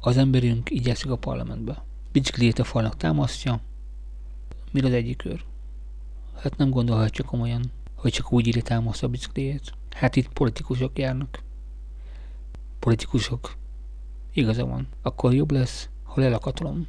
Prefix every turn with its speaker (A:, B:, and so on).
A: Az emberünk így a parlamentbe. Bicikliét a falnak támasztja, mi az egyik őr. Hát nem gondolhatja komolyan, hogy csak úgy írja támasztja a bicikliét. Hát itt politikusok járnak. Politikusok. Igaza van. Akkor jobb lesz, ha lelakatolom.